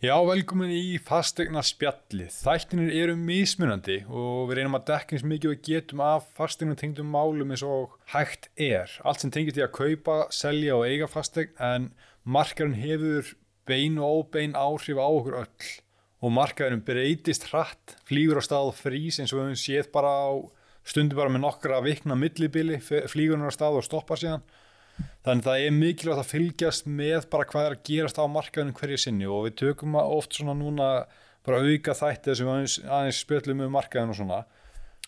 Já, velkomin í fastegna spjallið. Þættinir eru mismunandi og við reynum að dekka eins mikið við getum af fastegna tengdum málum eins og hægt er. Allt sem tengir því að kaupa, selja og eiga fastegn en markarinn hefur bein og óbein áhrif á okkur öll og markarinn breytist hratt, flýgur á stað og frýs eins og við höfum séð bara á stundu bara með nokkra vikna millibili, flýgur hann á stað og stoppa síðan þannig það er mikilvægt að fylgjast með bara hvað er að gerast á markaðinu hverju sinni og við tökum oft svona núna bara auka þætti þessum aðeins, aðeins spjöldum með markaðinu og svona.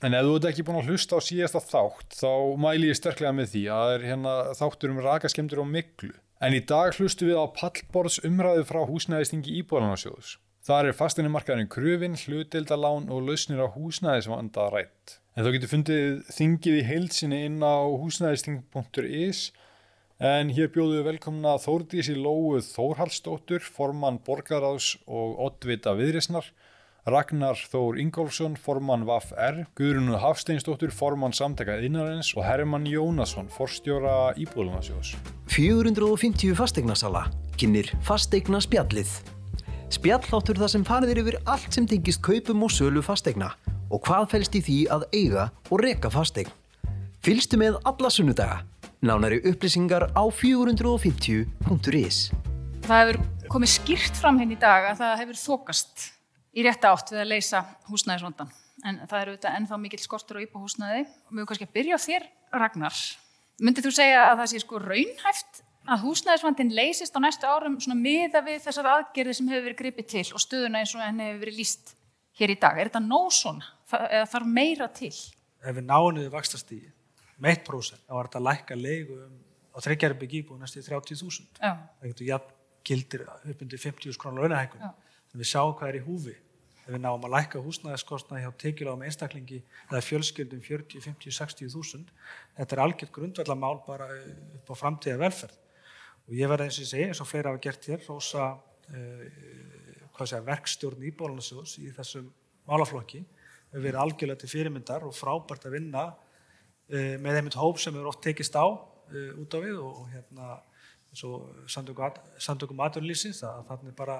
En ef þú ert ekki búin að hlusta á síðasta þátt þá mæli ég sterklega með því að það er hérna þáttur um rakaskemdur og miklu en í dag hlustu við á pallborðs umræðu frá húsnæðistingi Íbúðalansjóðs Það er fastinni markaðinu kröfin, hlutildalán og lausnir á húsnæðisvanda rætt. En þú getur fundið þingið í heilsinni inn á húsnæðisting.is En hér bjóðu við velkomna Þórdísi Lóuð Þórhalsdóttur, formann Borgaráðs og Ottvita Viðrisnar, Ragnar Þór Ingólfsson, formann VAF-R, Guðrunu Hafsteinsdóttur, formann Samtaka Einarins og Herman Jónasson, forstjóra Íbúðlunarsjós. 450 fastegnarsala, kynir fastegna spjallið. Spjalláttur þar sem farið yfir allt sem tengist kaupum og sölu fastegna og hvað fælst í því að eiga og reka fastegn. Fylgstu með alla sunnudaga Nánari upplýsingar á 450.is Það hefur komið skýrt fram henni í dag að það hefur þokast í rétt átt við að leysa húsnæðisvandan. En það eru auðvitað ennþá mikill skortur og íbúhúsnæði. Höfum kannski að byrja á þér, Ragnar. Myndið þú segja að það sé sko raunhæft að húsnæðisvandin leysist á næstu árum svona miða við þessar aðgerði sem hefur verið gripið til og stöðuna eins og henni hefur verið líst hér í dag? Er þetta nóg svona? Eða þarf meira til? Ef við nánuðu vakstastíði með 1% þá var þetta að lækka leigu um, á þreikjarbygg íbúið næstu 30.000 það getur jafn gildir upp undir 50.000 krónar launahækun þannig við sjáum hvað er í húfi. Ef við náum að lækka húsnæðiskostnaði hjá tekiláðum einstaklingi eða fjölskyldum 40, 50, 60.000 þetta er algjört grundvallamál bara upp á framtíða velferð og ég verði eins og ég segi, eins og fleira hafa gert hér rosa uh, verkstjórn íbólunarsjós í þessum málaflokki. Við verðum algjörlega til fyrirmyndar og frábært að vinna með einmitt hóp sem eru oft tekist á uh, út á við og, og hérna samtökum aðurlýsins að þarna bara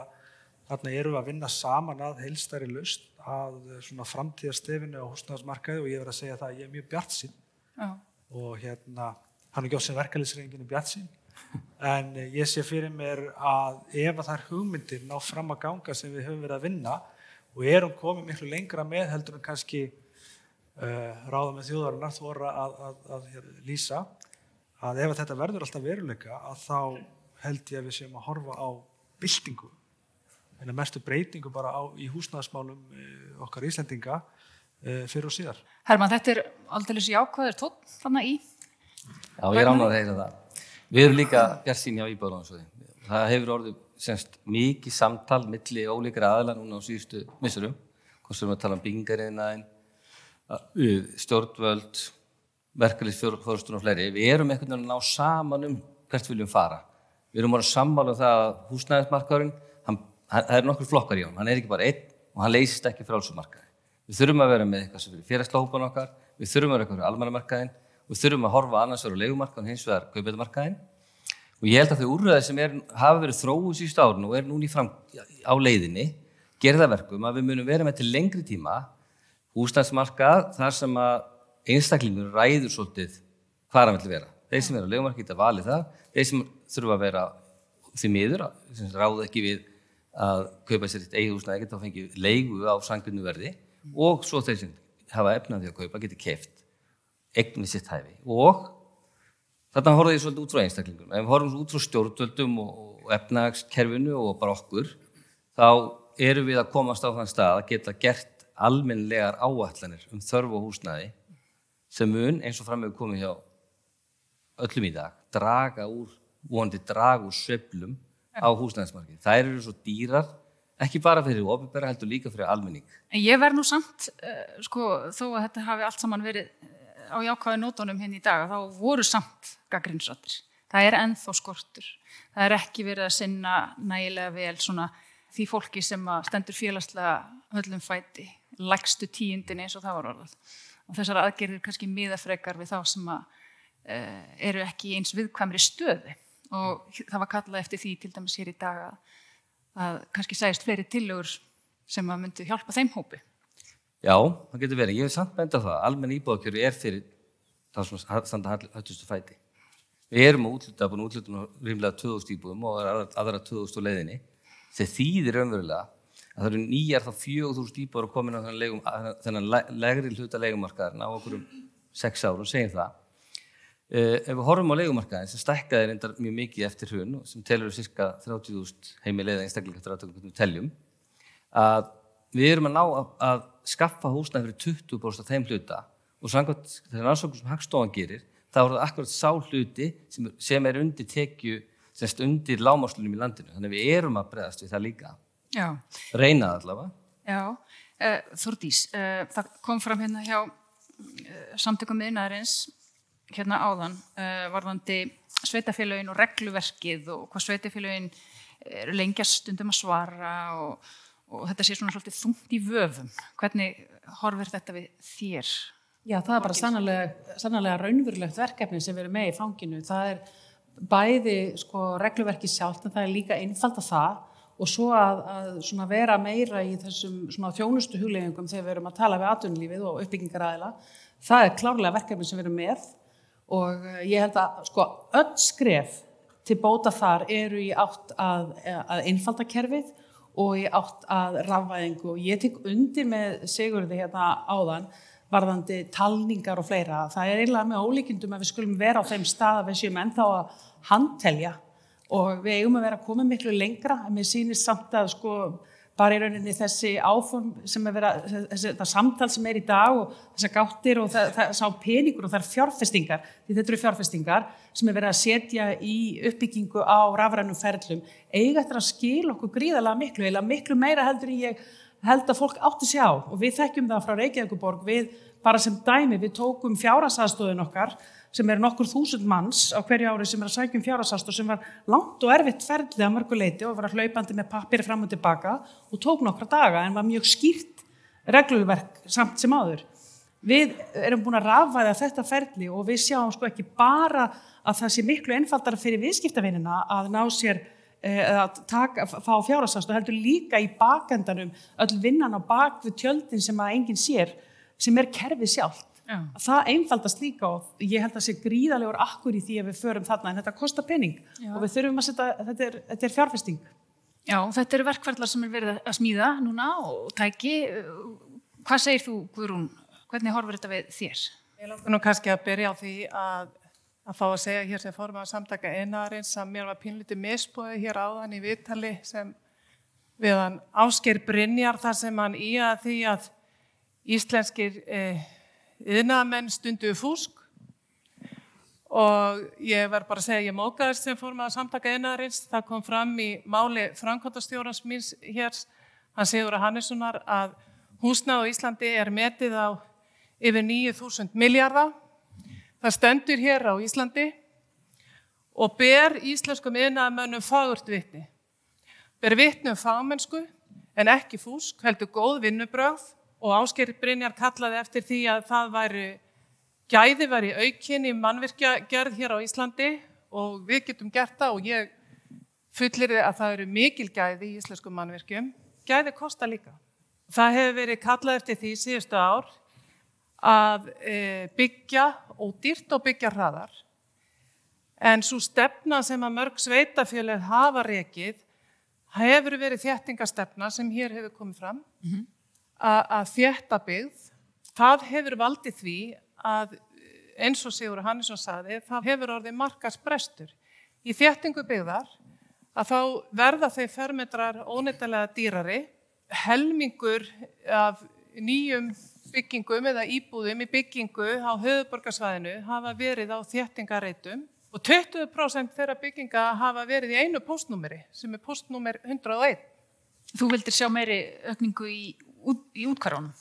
þarna eru við að vinna saman að heilstæri lust að svona framtíðastefinu á húsnæðasmarkaði og ég verð að segja það að ég er mjög bjart sín oh. og hérna hann er gjóð sem verkefliðsreinginu bjart sín en ég sé fyrir mér að ef að er hugmyndir ná fram að ganga sem við höfum verið að vinna og erum komið miklu lengra með heldur en kannski ráða með þjóðarinnar þóra að, að, að, að lýsa að ef þetta verður alltaf veruleika að þá held ég að við séum að horfa á byltingu en að mestu breytingu bara á, í húsnæðasmálum uh, okkar Íslendinga uh, fyrir og síðar. Herman, þetta er aldrei svo jákvæður tótt þannig í? Já, ég er ánað að heyra það. Við erum líka bjart sín hjá Íbáðunáðsvöði. Það hefur orðið semst mikið samtal milli ólíkra aðla núna á síðustu missurum, hvort sem við tala um byggingariðnaðin, stjórnvöld, verkefliðsfjórnstun og fleiri. Við erum einhvern veginn að ná saman um hvert við viljum fara. Við erum að sammála um það að húsnæðismarkaðurinn, það er nokkur flokkar í hann, hann er ekki bara einn og hann leysist ekki frá allsummarkaði. Við þurfum að vera með eitthvað sem fyrir félagsláhupan okkar, við þurfum að vera eitthvað fyrir almannamarkaðin, við þurfum að horfa annars vegar á leikumarkaðin, hins vegar kaupetamarkaðin og ég held að þau úrræði sem er, hafa verið þróið síðustu árun og er núni fram á leiðinni gerða verkum að við munum vera með til lengri tíma húsnæðsmarkað þar sem að einstaklingur ræður svolítið hvað hann vil vera. Þeir sem er á leikumarkað geta valið það, þeir sem þurfa að vera því miður, sem ráða ekki við að kaupa sér eitt eigið húsnæði geta að fengi leigu á sangunnu verði. Og svo þeir sem hafa efnaði að kaupa geti keft eigni sitt hæfi. Og þarna horfum ég svolítið út frá einstaklingum ef við horfum út frá stjórnvöldum og efnagskerfinu og bara okkur þá erum við að komast á þann stað að geta gert almenlegar áallanir um þörfu og húsnæði sem mun eins og fram með komið hjá öllum í dag draga úr, vonandi draga úr söflum á húsnæðismarkið. Það eru svo dýrar, ekki bara fyrir ofibæra heldur líka fyrir almenning. En ég verð nú samt, uh, sko, þó að þetta hafi allt saman verið á jákvæðu nótunum hérna í dag, þá voru samt gaggrinsrættir. Það er enþá skortur. Það er ekki verið að sinna nægilega vel svona því fólki sem stendur félagslega höllum fæti, lægstu tíundin eins og það var orðað. Og þessar aðgerðir kannski miðafrekar við þá sem að, uh, eru ekki eins viðkvæmri stöði og það var kallað eftir því til dæmis hér í dag að, að kannski sæðist fleiri tillögur sem að myndi hjálpa þeim hópi. Já, það getur verið. Ég hef samt benda það. Almenn íbúðakjöru er fyrir það sem standa hættustu fæti. Við erum að útluta, búin að útluta rímlega 2000 íbúðum og aðra 2000 leiðinni. Þeir þýðir raunverulega að það eru nýjar þá 4000 íbúður að koma inn á þennan, legri hluta legumarkaðarinn á okkur um 6 árum, segjum það. Uh, ef við horfum á legumarkaðin sem stækkaði reyndar mjög mikið eftir og sem telur cirka 30.000 heimilega einstaklega eftir aðtökum við teljum að við erum að ná að, að skaffa húsnæði fyrir 20% af þeim hluta. Og samkvæmt þegar rannsóknum sem Hagstofan gerir þá er það akkurat sá hluti sem, sem er undir tekju semst undir lámáslunum í landinu. Þannig við erum að bregðast við það líka Já. reynað allavega Já, uh, Þordís uh, það kom fram hérna hjá uh, samtökum miðnaðarins hérna áðan varðandi sveitafélagin og regluverkið og hvað sveitafélagin eru lengjast stundum að svara og, og þetta sé svona svolítið þungt í vöfum hvernig horfir þetta við þér? Já, það er bara sannarlega, sannarlega raunverulegt verkefni sem erum með í fanginu. Það er bæði sko, regluverki sjálf, en það er líka einfald að það og svo að, að vera meira í þessum þjónustu hugleggingum þegar við erum að tala við atvinnulífið og uppbyggingaræðila. Það er klárlega verkefni sem við erum með og eh, ég held að sko, öll skref til bóta þar eru í átt að, að einfalda kerfið og í átt að rafvæðingu og ég tek undir með Sigurði hérna áðan varðandi talningar og fleira. Það er eiginlega með ólíkindum að við skulum vera á þeim stað að við séum ennþá að handtelja og við eigum að vera að koma miklu lengra en mér sýnist samt að sko bara í rauninni þessi áform sem er verið þessi, það samtal sem er í dag og þessar gáttir og það, það sá peningur og það er fjárfestingar, því þetta eru fjárfestingar sem er verið að setja í uppbyggingu á rafrænum ferlum eiga eftir að skil okkur gríðalega miklu eða miklu meira heldur en ég held að fólk átti sjá og við þekkjum það frá Reykjavíkuborg við bara sem dæmi, við tókum fjárasastóðin okkar sem er nokkur þúsund manns á hverju ári sem er að sækjum fjárasastóð sem var langt og erfitt ferðlið að mörguleiti og var að hlaupandi með pappir fram og tilbaka og tók nokkra daga en var mjög skýrt reglulverk samt sem áður. Við erum búin að rafvæða þetta ferðli og við sjáum sko ekki bara að það sé miklu einfaldara fyrir viðskiptavinina að ná sér Eh, að taka, fá fjárhastast og heldur líka í bakendanum öll vinnan á bak við tjöldin sem að enginn sér sem er kerfið sjálft Já. Það einfaldast líka og ég held að það sé gríðalegur akkur í því að við förum þarna en þetta kostar penning Já. og við þurfum að setja þetta er, þetta er fjárfesting Já, þetta eru verkverðlar sem er verið að smíða núna og tæki hvað segir þú Guðrún, hvernig horfur þetta við þér? Ég langar nú kannski að byrja á því að að fá að segja hér sem fórum að samtaka einarins að mér var pínlítið misbóðið hér áðan í viðtali sem við hann ásker Brynjar þar sem hann í að því að íslenskir eh, yðnaðamenn stundu fúsk og ég verð bara að segja ég mókaðist sem fórum að samtaka einarins það kom fram í máli Frankóttastjórans míns hér hann segur að Hannessonar að húsnað á Íslandi er metið á yfir 9000 miljardar Það stendur hér á Íslandi og ber íslenskum yfirnaðamönnum fagurt vitni. Ber vitni um fagmennsku en ekki fúsk, heldur góð vinnubröð og Ásker Brynjar kallaði eftir því að það væri gæði væri aukinn í mannvirkjagerð hér á Íslandi og við getum gert það og ég fullir þið að það eru mikil gæði í íslenskum mannvirkjum. Gæði kosta líka. Það hefur verið kallað eftir því síðustu ár að e, byggja ódýrt og byggja hraðar. En svo stefna sem að mörg sveitafjöluð hafa rekið hefur verið þjættingastefna sem hér hefur komið fram mm -hmm. Að þjætta byggð. Það hefur valdið því að eins og Sigur Hannesson saði, það hefur orðið markasbrestur. Í þjættingu byggðar að þá verða þeir fermetrar óneittalega dýrari, helmingur af nýjum byggingum eða íbúðum í byggingu á höfuborgarsvæðinu hafa verið á þéttingareitum og 20% þeirra bygginga hafa verið í einu postnúmeri sem er postnúmer 101. Þú vildir sjá meiri aukningu í, í útkvarðunum?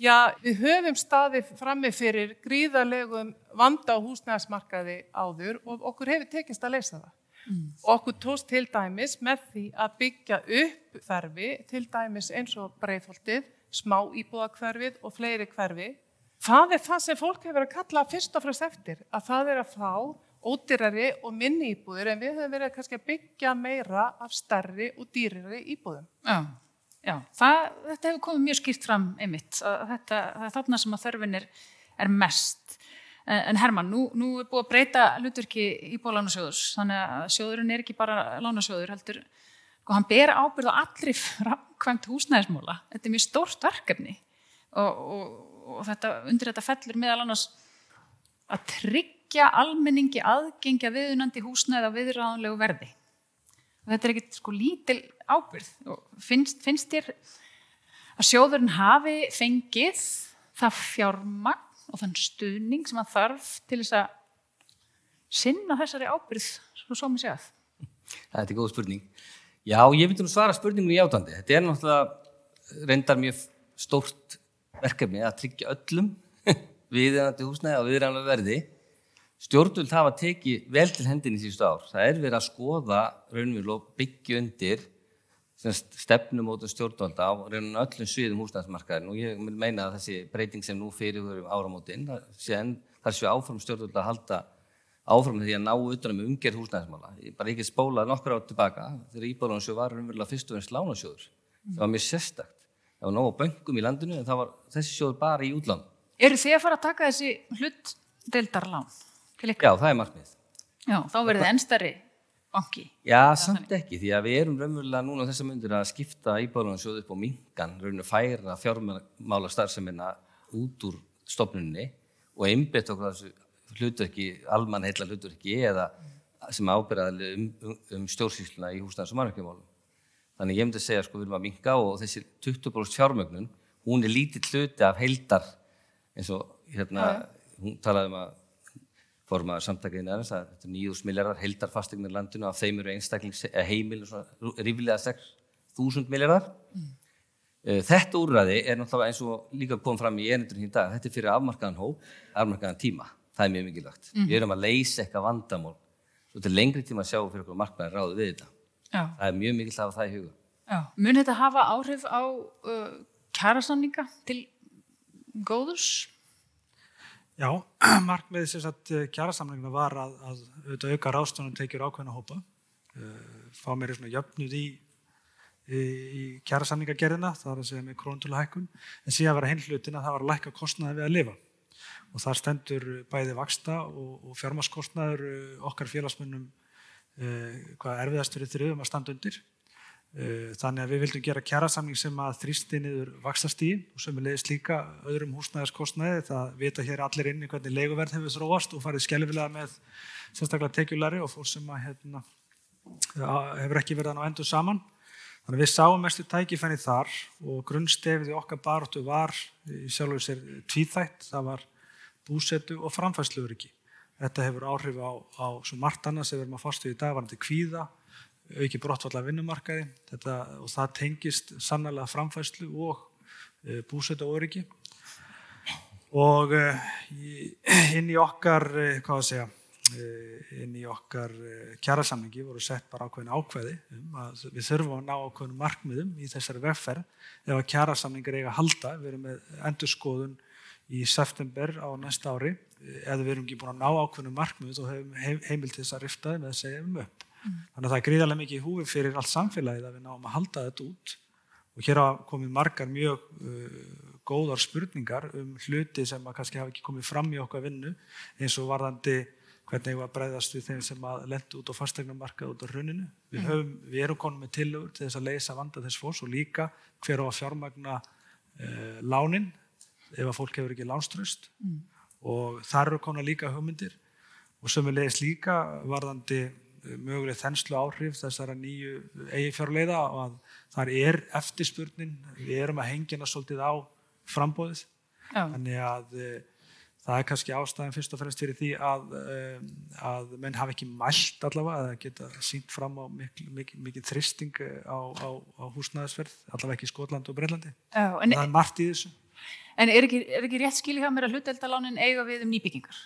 Já, við höfum staðið frammi fyrir gríðarlegum vanda á húsnæðasmarkaði áður og okkur hefur tekist að leysa það. Mm. Okkur tóst til dæmis með því að byggja upp þerfi, til dæmis eins og breyðholtið, smá íbúðakverfið og fleiri hverfi. Það er það sem fólk hefur að kalla fyrst og fremst eftir, að það er að fá ódýrari og minni íbúðir en við höfum verið að byggja meira af starri og dýrari íbúðum. Já, já. Það, þetta hefur komið mjög skýrt fram einmitt. Þetta, það er þarna sem að þörfin er, er mest. En Herman, nú, nú er búið að breyta hlutverki íbúðlánasjóðurs, þannig að sjóðurinn er ekki bara lánasjóður, heldur, og sko, hann ber ábyrð á allri framkvæmt húsnæðismóla. Þetta er mjög stórt verkefni og, og, og þetta, undir þetta fellur meðal annars að tryggja almenningi aðgengja viðunandi húsnæði á viðræðanlegu verði. Og þetta er ekkert sko lítil ábyrð. Finnst, finnst þér að sjóðurinn hafi fengið það fjármagn og þann stuðning sem að þarf til þess að sinna þessari ábyrð svo svo mér séð? Þetta er góð spurning. Já, ég myndi nú svara spurningunni í átandi. Þetta er náttúrulega reyndar mjög stórt verkefni að tryggja öllum viðeigandi húsnæði á viðræðanlega verði. Stjórnvöld hafa tekið vel til hendin í síðustu ár. Það er verið að skoða raunverulega og byggja undir stefnumótum stjórnvalda á rauninu öllum sviðum húsnæðismarkaðin og ég vil meina að þessi breyting sem nú fyrir um áramótin, þar séu áfram stjórnvalda að halda áfram því að ná utanum umgerð húsnæðismála. Ég bara ekki spólaði nokkur ára tilbaka þegar Íbálansjóð var raunverulega fyrst og ennst lánasjóður. Það var mjög sérstakt. Það var nóg á böngum í landinu en var þessi sjóður bara í útland. Eru þið að fara að taka þessi hlutdeldarlán? Já, það er markmið. Já, þá verður þið ennstari banki. Já, samt ekki, því að við erum raunverulega núna á þessa myndir að skipta íbáðunarsjóðu upp á mingan, raunverulega færa fjármála starfseminna út úr stofnunni og einbett okkur þessu hlutverki, almann heila hlutverki eða sem ábyrðaði um, um, um stjórnsýsluna í húsnæðars og margumálum. Þannig ég myndi að segja sko við erum að minga og þessi 20% fjármögnun, hún er lítið hluti af heildar eins og hérna, hún talaði um að formaður samtakaðin aðeins að þetta er nýjús miljardar heldar fastegnir landinu af þeim eru heimil rífilega 6.000 miljardar mm. Eh, þetta úrræði er náttúrulega eins og líka kom fram í einundurinn í dag þetta er fyrir afmarkaðan hóp, afmarkaðan tíma það er mjög mikilvægt, mm. við erum að leysa eitthvað vandamál svo til lengri tíma að sjá fyrir okkur markmaður ráðu við þetta Já. það er mjög mikilvægt að hafa það í huga Já. Mun þetta hafa áhrif á uh, kærasamninga til góðurs? Já, markmiðið sagt eh, kjærasamlingina var að, að auðvitað auka ráðstónum tekjur ákveðna hópa, uh, fá mér svona jöfnud í, í, í kjærasamlingagerðina, það var að segja með krónutölu hækkun, en síðan var að hinlutin að það var að lækka kostnaði við að lifa. Og þar stendur bæði vaksta og, og fjármaskostnaður eh, okkar félagsmönnum uh, hvað erfiðastur er þrjöfum að standa undir. Eh, þannig að við vildum gera kjærasamling sem að þrýsti niður vaksastíðin og sem er leiðist líka öðrum húsnæðaskostnaði. Það vita hér allir inn í hvernig leiguverð hefur þróast og farið skjálfilega með sérstaklega tekjulari og fólk sem að, hérna, hefur ekki verið á endur saman. Þannig að við sáum mestu tækifenni þar og grunnstefið í okkar baróttu var í sjálfur sér tvíþætt. Það var búsetu og framfæsluveriki. Þetta hefur áhrif á, á svo margt annað sem við erum að fórstu í dag varandi kvíða auki brottfalla vinnumarkaði. Þetta, og það tengist sannlega framfæslu og e, búsötu og öryggi og e, inn í okkar e, hvað að segja e, inn í okkar kjærasamlingi voru sett bara ákveðin ákveði um við þurfum að ná ákveðin markmiðum í þessari vefferð ef að kjærasamlingar eiga að halda. Við erum með endurskoðun í september á næsta ári. Eða við erum ekki búin að ná ákveðinu markmið og hefum heimil til þess að rifta með að segja um upp Mm. Þannig að það er gríðarlega mikið í húfi fyrir allt samfélagið að við náum að halda þetta út og hér hafa komið margar mjög uh, góðar spurningar um hluti sem að kannski hafa ekki komið fram í okkar vinnu eins og varðandi hvernig við að breyðast við þeim sem að lendi út á fastegnumarkað út á hruninu. Við, mm. höfum, við erum konum með tilögur til þess að leysa vanda þess fórs og líka hver á að fjármagna uh, lánin ef að fólk hefur ekki lánströst mm. og þar eru konar líka hugmyndir og sem við leiðist líka varðandi möguleg þenslu áhrif þessara nýju eigifjárleiða og að þar er eftirspurnin, við erum að hengjana svolítið á frambóðið Já. þannig að e, það er kannski ástæðan fyrst og fremst fyrir því að, e, að menn hafi ekki mælt allavega að geta sínt fram á mikið, mikið, mikið þristing á, á, á húsnæðisverð, allavega ekki í Skotland og Breilandi það er margt í þessu En er ekki, er ekki rétt skil það mér að hluteldalánin eiga við um nýbyggingar?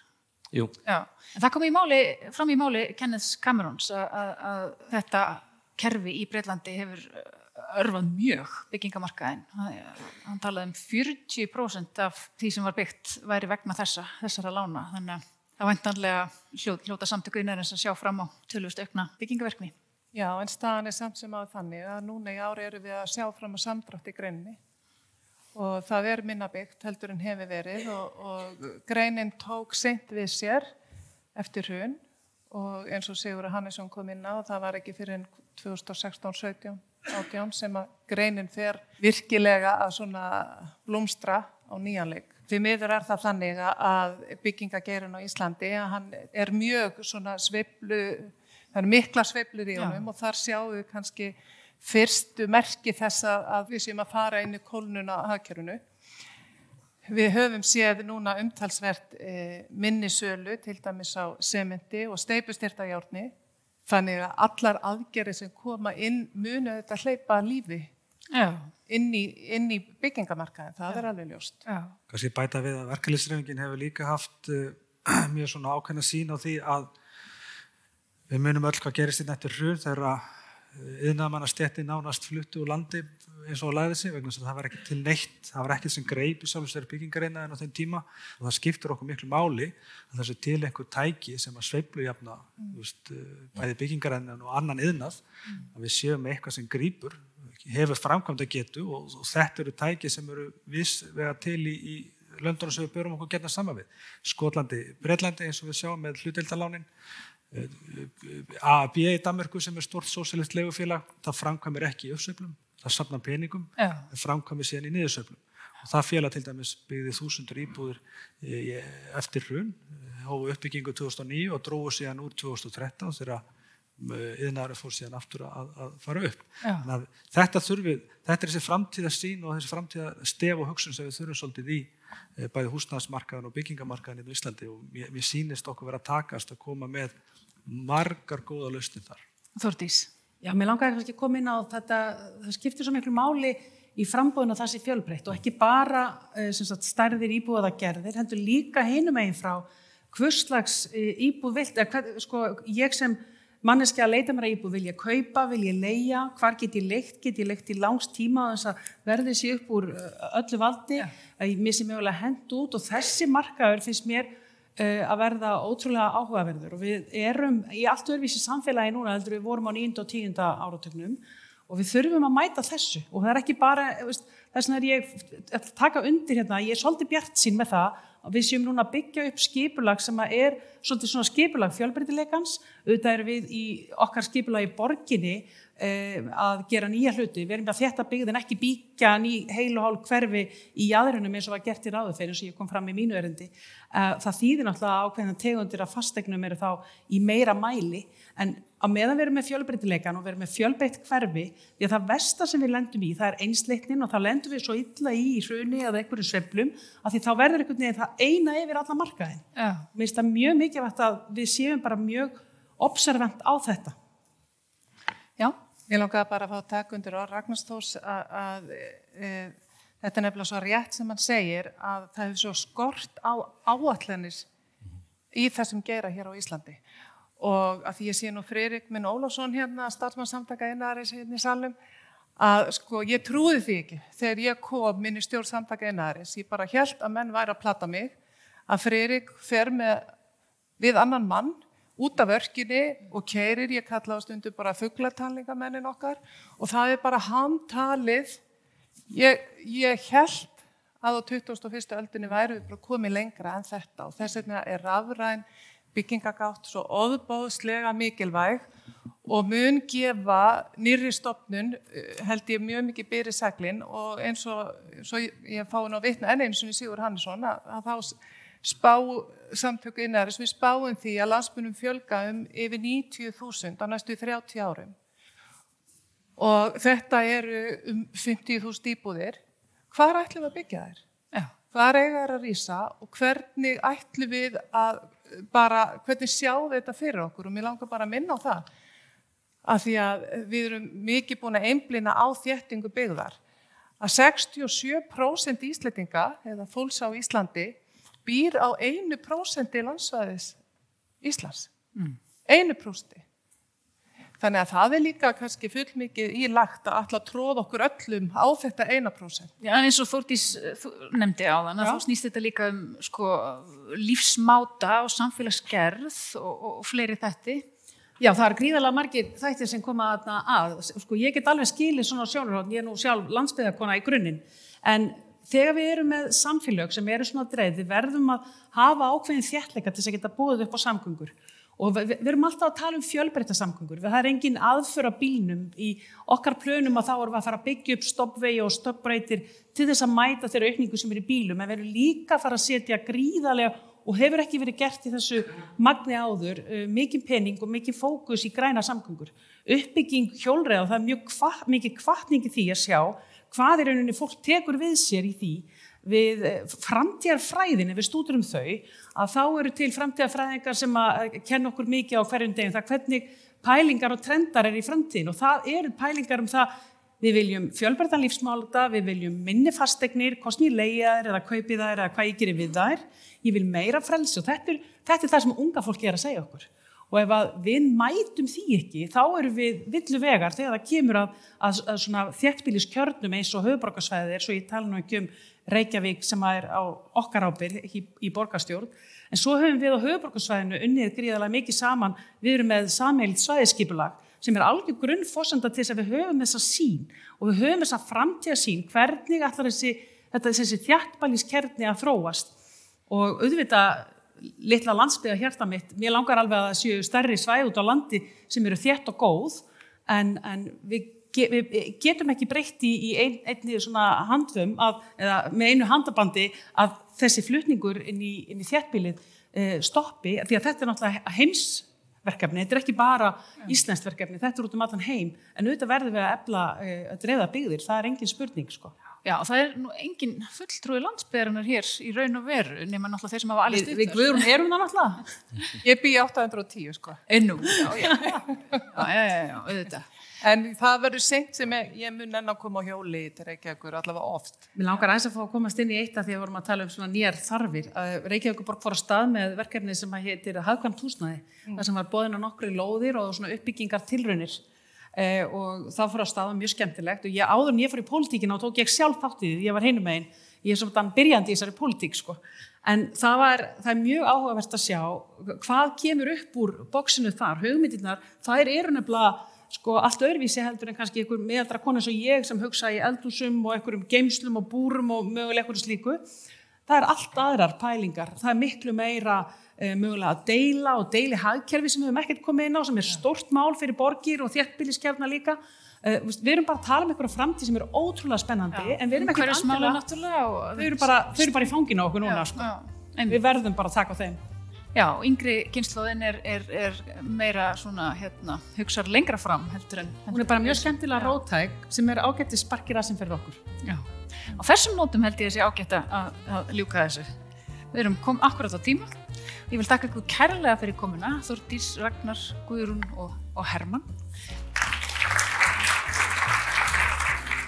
Það kom í máli, fram í máli Kenneth Camerons að þetta kerfi í Breitlandi hefur örfað mjög byggingamarkaðin. Hann talaði um 40% af því sem var byggt væri vegna þessa, þessara lána. Þannig að Það vantanlega hljóta samtöku innarins að sjá fram á tölvust aukna byggingaverkni. Já, en staðan er samt sem að þannig að núna í ári eru við að sjá fram á samdrátt í greinni og það er minna byggt heldur en hefur verið og, og greinin tók seint við sér eftir hrun og eins og Sigur Hannesson kom inn á það var ekki fyrir 2016-17 átján sem að greinin fer virkilega að svona blómstra á nýjanleik. Því miður er það þannig að byggingageirinn á Íslandi að hann er mjög svona sveiflu, það er mikla sveiflur í honum Já. og þar sjáum við kannski fyrstu merki þess að við séum að fara inn í kólnuna hagkerfunu. Við höfum séð núna umtalsvert e, minnisölu til dæmis á sementi og steipustyrtajárni þannig að allar aðgerri sem koma inn munu þetta hleypa lífi inn í, inn í byggingamarkaðin, það Já. er alveg ljóst. Kanski bæta við að verkefliðsreifingin hefur líka haft uh, mjög svona ákveðna sín á því að við munum öll hvað gerist í nættur hrjur þegar yðnaðmannastjætti nánast fluttu úr landi eins og læði sig vegna þess að það var ekki til neitt, það var ekki sem greip í sjálfsverði byggingareina en á þeim tíma og það skiptur okkur miklu máli að þessu til einhver tæki sem að sveiflu jafna mm. bæði byggingareinan og annan yðnað mm. að við séum eitthvað sem grýpur hefur framkvæmda getu og, og þetta eru tæki sem eru viss vega til í, í löndunum sem við börum okkur getna saman við Skotlandi, Breitlandi eins og við sjáum með hluteldalánin AAB í Danmarku sem er stort sósælist legufélag, það framkvæmir ekki í uppsöflum, það sapnar peningum en framkvæmir síðan í niðursöflum og það félag til dæmis byggði þúsundur íbúður eftir hrun hófu uppbyggingu 2009 og dróðu síðan úr 2013 þegar yðnaður fór síðan aftur að, að fara upp. Að þetta þurfið, þetta er þessi framtíða sín og þessi framtíða stef og hugsun sem við þurfum svolítið í eh, bæði húsnæðsmarkaðan og byggingamarkaðan í Íslandi. Og mér, mér sínist okkur vera takast að koma með margar góða lausnir þar. Þordís? Já, mér langar ekki að koma inn á þetta, það skiptir svo miklu máli í frambóðinu að það sé fjölbreytt og ekki bara uh, sagt, stærðir íbúða gerðir, hendur líka hinum einn frá hvurslags uh, íbúð vilt, eða sko, ég sem manneski að leita mér að íbúð, vil ég kaupa, vil ég leia, hvar get ég leikt, get ég leikt í langs tíma þess að verði sér upp úr öllu valdi, ja. að ég missi mögulega hend út og þessi markaður finnst mér Eh, að verða ótrúlega áhugaverður. Og við erum í allt öðruvísi samfélagi núna heldur við vorum á nýjunda og tíunda áratögnum og við þurfum að mæta þessu. Og það er ekki bara, þess vegna er ég að taka undir hérna, ég er svolítið bjart sín með það að við séum núna að byggja upp skipulag sem er svolítið svona skipulag fjölbreytileikans, auðvitað er við í okkar skipulag í borginni Eh, að gera nýja hluti, við erum að þetta byggðin ekki byggja ný heil og hálf hverfi í aðrunum eins og var gert í ráðu fyrir eins og ég kom fram í mínu erindi eh, það þýðir náttúrulega ákveðin tegundir að fastegnum eru þá í meira mæli en að meðan við erum með fjölbreytileikan og við erum með fjölbreytt hverfi því að það versta sem við lendum í það er einsleiknin og þá lendum við svo illa í í hruni eða einhverju sveplum að því þá verður einhvern veginn það eina yfir alla markaðin. Yeah. Mér finnst það mjög mikilvægt að við séum bara mjög observant á þetta. Já, Ég langaði bara að fá að taka undir á Ragnarstórs að, að e, þetta er nefnilega svo rétt sem hann segir að það hefur svo skort á áallanir í þessum gera hér á Íslandi. Og að því ég sé nú Fririk minn Ólásson hérna, starfsmannsamtaka einaðaris hérna í salum að sko ég trúði því ekki. Þegar ég kom minn í stjórn samtaka einaðaris, ég bara held að menn væri að platta mig að Fririk fer með við annan mann út af örkinni og keirir, ég kalla á stundu bara fugglatalningamennin okkar og það er bara hamtalið. Ég, ég held að á 21. öldinni væri við bara komið lengra en þetta og þess vegna er rafræn byggingagátt svo óðbóðslega mikilvæg og mun gefa nýri stopnun eh, held ég mjög mikið byrri seglinn og eins og, og ég fái ná vitna enn eins og Sigur Hannesson að, að þá spá samtöku innæðaris, við spáum því að landsmunum fjölga um yfir 90.000 á næstu 30 árum og þetta eru um 50.000 íbúðir hvað ætlum við að byggja þær? Ja. hvað eiga þær að rýsa og hvernig ætlum við að bara, hvernig sjá þetta fyrir okkur og mér langar bara að minna á það að því að við erum mikið búin að einblina á þéttingu byggðar að 67% íslettinga eða fólks á Íslandi býr á einu prósendi landsvæðis Íslands. Mm. Einu prósendi. Þannig að það er líka kannski fullmikið í lagt að alltaf tróða okkur öllum á þetta eina prósent. Já, en eins og Þórtís nefndi á þann að þú snýst þetta líka um sko, lífsmáta og samfélagsgerð og, og fleiri þetti. Já, það er gríðalega margir þættir sem koma að. Sko, ég get alveg skilið svona sjónurhótt, ég er nú sjálf landsbyðarkona í grunninn, en þegar við erum með samfélag sem eru svona dreið, við verðum að hafa ákveðin þjertleika til þess að geta búið upp á samgöngur. Og við, við erum alltaf að tala um fjölbreytta samgöngur, það er engin aðföra bílnum í okkar plönum að þá erum við að fara að byggja upp stoppvegi og stoppbreytir til þess að mæta þeirra aukningu sem er í bílum, en við erum líka að fara að setja gríðarlega og hefur ekki verið gert í þessu magni áður, uh, mikið pening og mikið fókus í græna samgöngur. Uppbygging hjólreið og það er mjög kva, mikið kvartningi því að sjá hvað er rauninni fólk tekur við sér í því við eh, framtíðarfræðin, ef við stúdurum þau, að þá eru til framtíðarfræðingar sem að kenna okkur mikið á hverjum deginn, það hvernig pælingar og trendar er í framtíðin og það eru pælingar um það, við viljum fjölberðan lífsmálta, við viljum minni fastegnir, kostni leiðar eða kaupið þær eða hvað ég gerir við þær, ég vil meira frelsi og þetta er, þetta er það sem unga fólki er að segja okkur og ef við mætum því ekki þá eru við villu vegar þegar það kemur að, að, að þjertbíliskjörnum eins og höfuborgarsvæðið er svo ég tala nú ekki um Reykjavík sem er á okkar ábyrg í, í borgarstjórn. En svo höfum við á höfuborgarsvæðinu unnið gríðalega mikið saman. Við erum með sameilt svæðiskipulag sem er algjör grunnforsenda til þess að við höfum þessa sín og við höfum þessa framtíðasín hvernig allar þessi, þessi þjertbæliskjörni að þróast? Og auðvitað litla landsbyggja hjarta mitt, mér langar alveg að séu stærri svæð út á landi sem eru þétt og góð en, en við, við getum ekki breytti í ein, einni svona handfum að, eða með einu handabandi að þessi flutningur inn í, inn í þéttbílið e, stoppi því að þetta er náttúrulega heimsverkefni, þetta er ekki bara íslenskt verkefni, þetta er út um allan heim en auðvitað verður við að efla að drefa byggðir, það er engin spurning sko. Já, það er nú engin fulltrúi landsbygðarinnar hér í raun og veru nema náttúrulega þeir sem hafa alveg stutt. Við guðurum erum það náttúrulega. Ég bý 810 sko. Ennú, já, já, já, já, já, auðvitað. En það verður seint sem ég, ég mun enn að koma á hjóli til Reykjavíkur allavega oft. Mér langar aðeins að fá að komast inn í eitt að því að við vorum að tala um svona nýjar þarfir. Reykjavíkur borg fór að stað með verkefni sem heitir hafðkvæmt húsnaði. Mm. Það sem var bóðin á nokkru lóðir og svona uppbyggingar tilraunir eh, og það fór að staða mjög skemmtilegt. Og ég áður en ég fór í pólitíkina og tók ég sjálf þátt í því, ég var heinum megin. Ég er svona byrjandi í þessari pólitík sko. en það, var, það er mjög áhugavert að sjá hvað kemur upp úr bóksinu þar, hugmyndirnar það er eru nefnilega sko, allt öðruvísi heldur en kannski einhver meðaldra konu eins og ég sem hugsa í eldúsum og einhverjum geimslum og búrum og möguleg einhverju slíku. Það er allt aðrar pælingar. Það er miklu meira mögulega að deila og deili hagkerfi sem við hefum ekkert komið inn á sem er stort mál fyrir borgir og þjertbíliskefna líka e, við erum bara að tala um einhverja framtíð sem er ótrúlega spennandi já. en við erum ekkert alveg þau eru bara, bara í fanginu okkur núna já, sko. já, við verðum bara að taka þeim Já, yngri kynnslóðin er, er, er meira svona, hérna, hugsaður lengra fram heldur en... Hún er bara mjög skemmtilega rótæk sem er ágætti sparkir að sem fyrir okkur. Já, á þessum nótum held ég þessi ágætt að, að ljúka þessu. Við erum kom akkurat á tíma. Ég vil taka ykkur kærlega fyrir komuna, Þordís, Ragnar, Guðrún og, og Herman.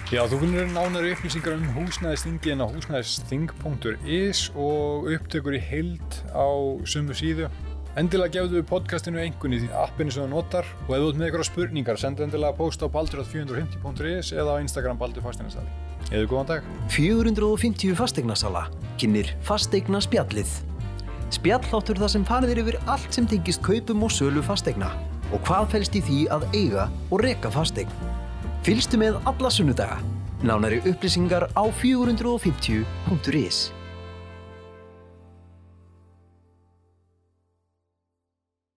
Já, þú finnir nánari upplýsingar um húsnæðistingin á húsnæðisting.is og upptökur í heild á sumu síðu. Endilega gefðu við podcastinu einhvern í appinu sem þú notar og ef þú ert með eitthvað spurningar, senda endilega post á baldur.450.is eða á Instagram baldur.fasteignarsali. Eða góðan dag. 450 fastegnarsala kynir fastegna spjallið. Spjalláttur þar sem farðir yfir allt sem tengist kaupum og sölu fastegna og hvað fælst í því að eiga og reka fastegn. Fylgstu með alla sunnudaga. Nánari upplýsingar á 450.is